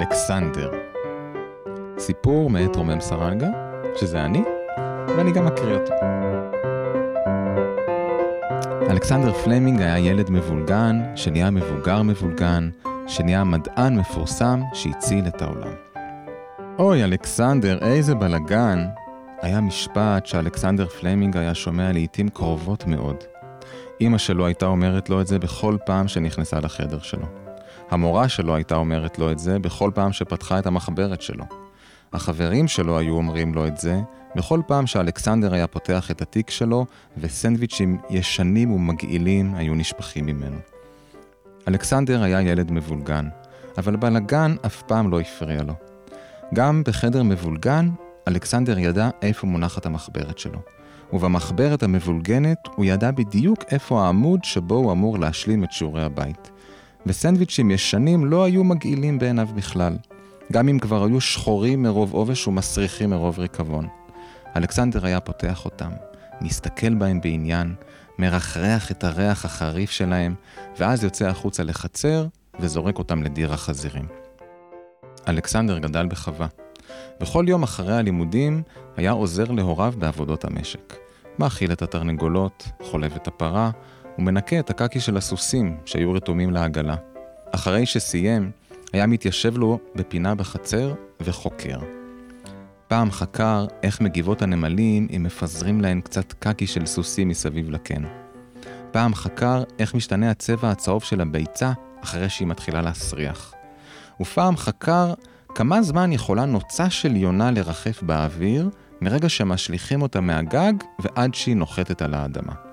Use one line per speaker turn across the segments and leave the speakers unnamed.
אלכסנדר. סיפור מאת רומם סרנגה, שזה אני, ואני גם אקריא אותו. אלכסנדר פלמינג היה ילד מבולגן, שנהיה מבוגר מבולגן, שנהיה מדען מפורסם שהציל את העולם. אוי, אלכסנדר, איזה בלגן! היה משפט שאלכסנדר פלמינג היה שומע לעיתים קרובות מאוד. אמא שלו הייתה אומרת לו את זה בכל פעם שנכנסה לחדר שלו. המורה שלו הייתה אומרת לו את זה בכל פעם שפתחה את המחברת שלו. החברים שלו היו אומרים לו את זה בכל פעם שאלכסנדר היה פותח את התיק שלו וסנדוויצ'ים ישנים ומגעילים היו נשפכים ממנו. אלכסנדר היה ילד מבולגן, אבל בלגן אף פעם לא הפריע לו. גם בחדר מבולגן, אלכסנדר ידע איפה מונחת המחברת שלו. ובמחברת המבולגנת הוא ידע בדיוק איפה העמוד שבו הוא אמור להשלים את שיעורי הבית. וסנדוויצ'ים ישנים לא היו מגעילים בעיניו בכלל, גם אם כבר היו שחורים מרוב עובש ומסריחים מרוב ריקבון. אלכסנדר היה פותח אותם, מסתכל בהם בעניין, מרחרח את הריח החריף שלהם, ואז יוצא החוצה לחצר וזורק אותם לדיר החזירים. אלכסנדר גדל בחווה. בכל יום אחרי הלימודים היה עוזר להוריו בעבודות המשק. מאכיל את התרנגולות, חולב את הפרה, ומנקה את הקקי של הסוסים שהיו רתומים לעגלה. אחרי שסיים, היה מתיישב לו בפינה בחצר וחוקר. פעם חקר איך מגיבות הנמלים אם מפזרים להן קצת קקי של סוסים מסביב לקן. פעם חקר איך משתנה הצבע הצהוב של הביצה אחרי שהיא מתחילה להסריח. ופעם חקר כמה זמן יכולה נוצה של יונה לרחף באוויר מרגע שמשליכים אותה מהגג ועד שהיא נוחתת על האדמה.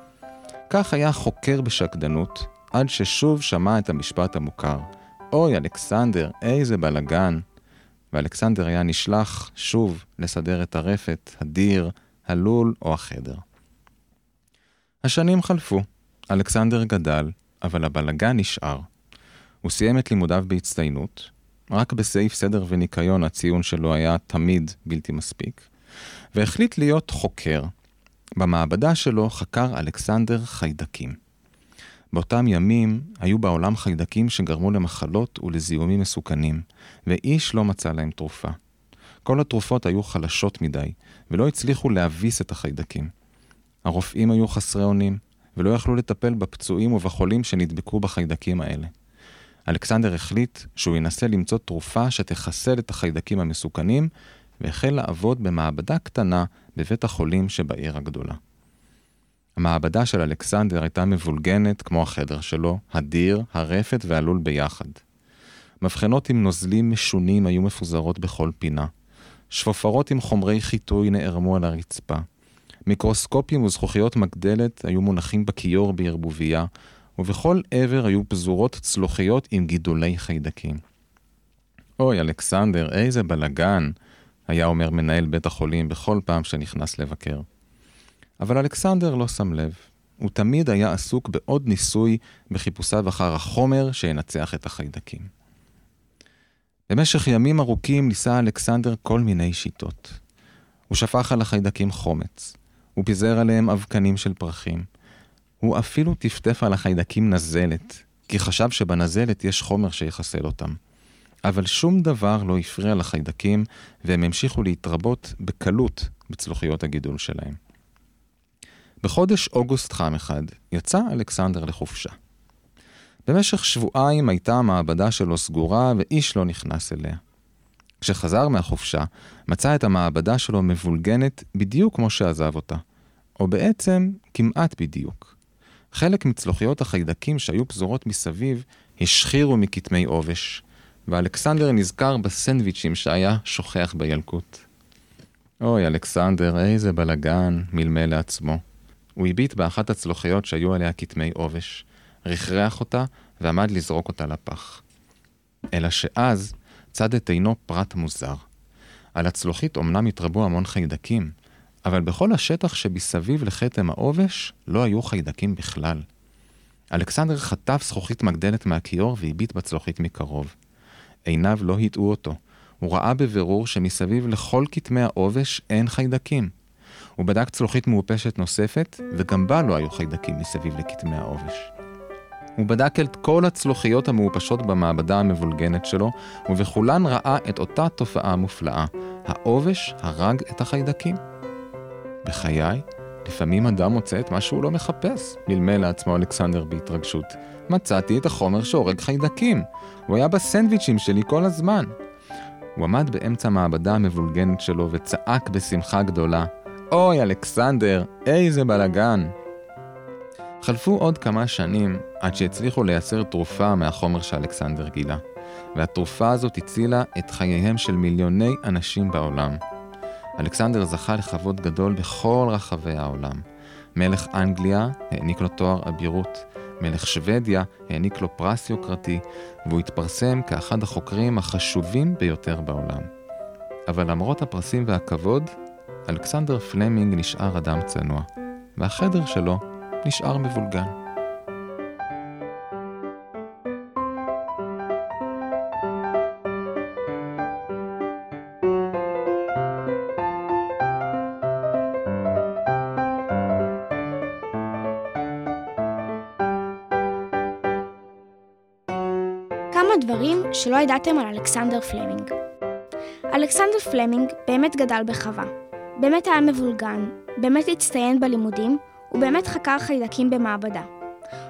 כך היה חוקר בשקדנות, עד ששוב שמע את המשפט המוכר: אוי, אלכסנדר, איזה בלגן. ואלכסנדר היה נשלח שוב לסדר את הרפת, הדיר, הלול או החדר. השנים חלפו, אלכסנדר גדל, אבל הבלגן נשאר. הוא סיים את לימודיו בהצטיינות, רק בסעיף סדר וניקיון הציון שלו היה תמיד בלתי מספיק, והחליט להיות חוקר. במעבדה שלו חקר אלכסנדר חיידקים. באותם ימים היו בעולם חיידקים שגרמו למחלות ולזיהומים מסוכנים, ואיש לא מצא להם תרופה. כל התרופות היו חלשות מדי, ולא הצליחו להביס את החיידקים. הרופאים היו חסרי אונים, ולא יכלו לטפל בפצועים ובחולים שנדבקו בחיידקים האלה. אלכסנדר החליט שהוא ינסה למצוא תרופה שתחסל את החיידקים המסוכנים, והחל לעבוד במעבדה קטנה בבית החולים שבעיר הגדולה. המעבדה של אלכסנדר הייתה מבולגנת כמו החדר שלו, הדיר, הרפת והלול ביחד. מבחנות עם נוזלים משונים היו מפוזרות בכל פינה. שפופרות עם חומרי חיטוי נערמו על הרצפה. מיקרוסקופים וזכוכיות מגדלת היו מונחים בכיור בערבוביה, ובכל עבר היו פזורות צלוחיות עם גידולי חיידקים. אוי, אלכסנדר, איזה בלגן, היה אומר מנהל בית החולים בכל פעם שנכנס לבקר. אבל אלכסנדר לא שם לב. הוא תמיד היה עסוק בעוד ניסוי בחיפושיו אחר החומר שינצח את החיידקים. במשך ימים ארוכים ניסה אלכסנדר כל מיני שיטות. הוא שפך על החיידקים חומץ, הוא פיזר עליהם אבקנים של פרחים, הוא אפילו טפטף על החיידקים נזלת, כי חשב שבנזלת יש חומר שיחסל אותם. אבל שום דבר לא הפריע לחיידקים, והם המשיכו להתרבות בקלות בצלוחיות הגידול שלהם. בחודש אוגוסט חם אחד יצא אלכסנדר לחופשה. במשך שבועיים הייתה המעבדה שלו סגורה ואיש לא נכנס אליה. כשחזר מהחופשה, מצא את המעבדה שלו מבולגנת בדיוק כמו שעזב אותה, או בעצם כמעט בדיוק. חלק מצלוחיות החיידקים שהיו פזורות מסביב השחירו מכתמי עובש, ואלכסנדר נזכר בסנדוויצ'ים שהיה שוכח בילקוט. אוי, אלכסנדר, איזה בלגן, מלמל לעצמו. הוא הביט באחת הצלוחיות שהיו עליה כתמי עובש, רכרח אותה ועמד לזרוק אותה לפח. אלא שאז צד את עינו פרט מוזר. על הצלוחית אומנם התרבו המון חיידקים, אבל בכל השטח שבסביב לכתם העובש לא היו חיידקים בכלל. אלכסנדר חטף זכוכית מגדלת מהכיור והביט בצלוחית מקרוב. עיניו לא הטעו אותו. הוא ראה בבירור שמסביב לכל כתמי העובש אין חיידקים. הוא בדק צלוחית מעופשת נוספת, וגם בה לא היו חיידקים מסביב לכתמי העובש. הוא בדק את כל הצלוחיות המעופשות במעבדה המבולגנת שלו, ובכולן ראה את אותה תופעה מופלאה. העובש הרג את החיידקים. בחיי, לפעמים אדם מוצא את מה שהוא לא מחפש, מלמל לעצמו אלכסנדר בהתרגשות. מצאתי את החומר שהורג חיידקים. הוא היה בסנדוויצ'ים שלי כל הזמן. הוא עמד באמצע המעבדה המבולגנת שלו וצעק בשמחה גדולה, אוי, אלכסנדר, איזה בלאגן. חלפו עוד כמה שנים עד שהצליחו לייצר תרופה מהחומר שאלכסנדר גילה, והתרופה הזאת הצילה את חייהם של מיליוני אנשים בעולם. אלכסנדר זכה לכבוד גדול בכל רחבי העולם. מלך אנגליה העניק לו תואר אבירות, מלך שוודיה העניק לו פרס יוקרתי, והוא התפרסם כאחד החוקרים החשובים ביותר בעולם. אבל למרות הפרסים והכבוד, אלכסנדר פלמינג נשאר אדם צנוע, והחדר שלו נשאר מבולגן.
דברים שלא ידעתם על אלכסנדר פלמינג. אלכסנדר פלמינג באמת גדל בחווה. באמת היה מבולגן, באמת הצטיין בלימודים, ובאמת חקר חיידקים במעבדה.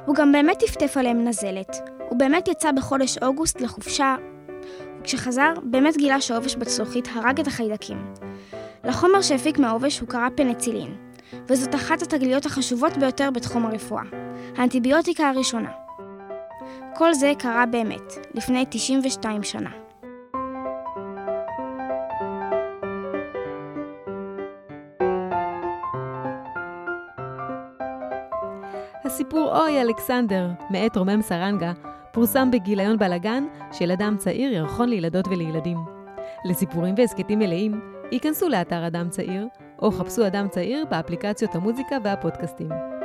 הוא גם באמת טפטף עליהם נזלת. הוא באמת יצא בחודש אוגוסט לחופשה, וכשחזר, באמת גילה שעובש בצלוחית הרג את החיידקים. לחומר שהפיק מהעובש הוא קרא פנצילין, וזאת אחת התגליות החשובות ביותר בתחום הרפואה, האנטיביוטיקה הראשונה. כל זה קרה באמת, לפני 92 שנה.
הסיפור אוי אלכסנדר, מאת רומם סרנגה, פורסם בגיליון בלאגן של אדם צעיר ירחון לילדות ולילדים. לסיפורים והסכתים מלאים, ייכנסו לאתר אדם צעיר, או חפשו אדם צעיר באפליקציות המוזיקה והפודקאסטים.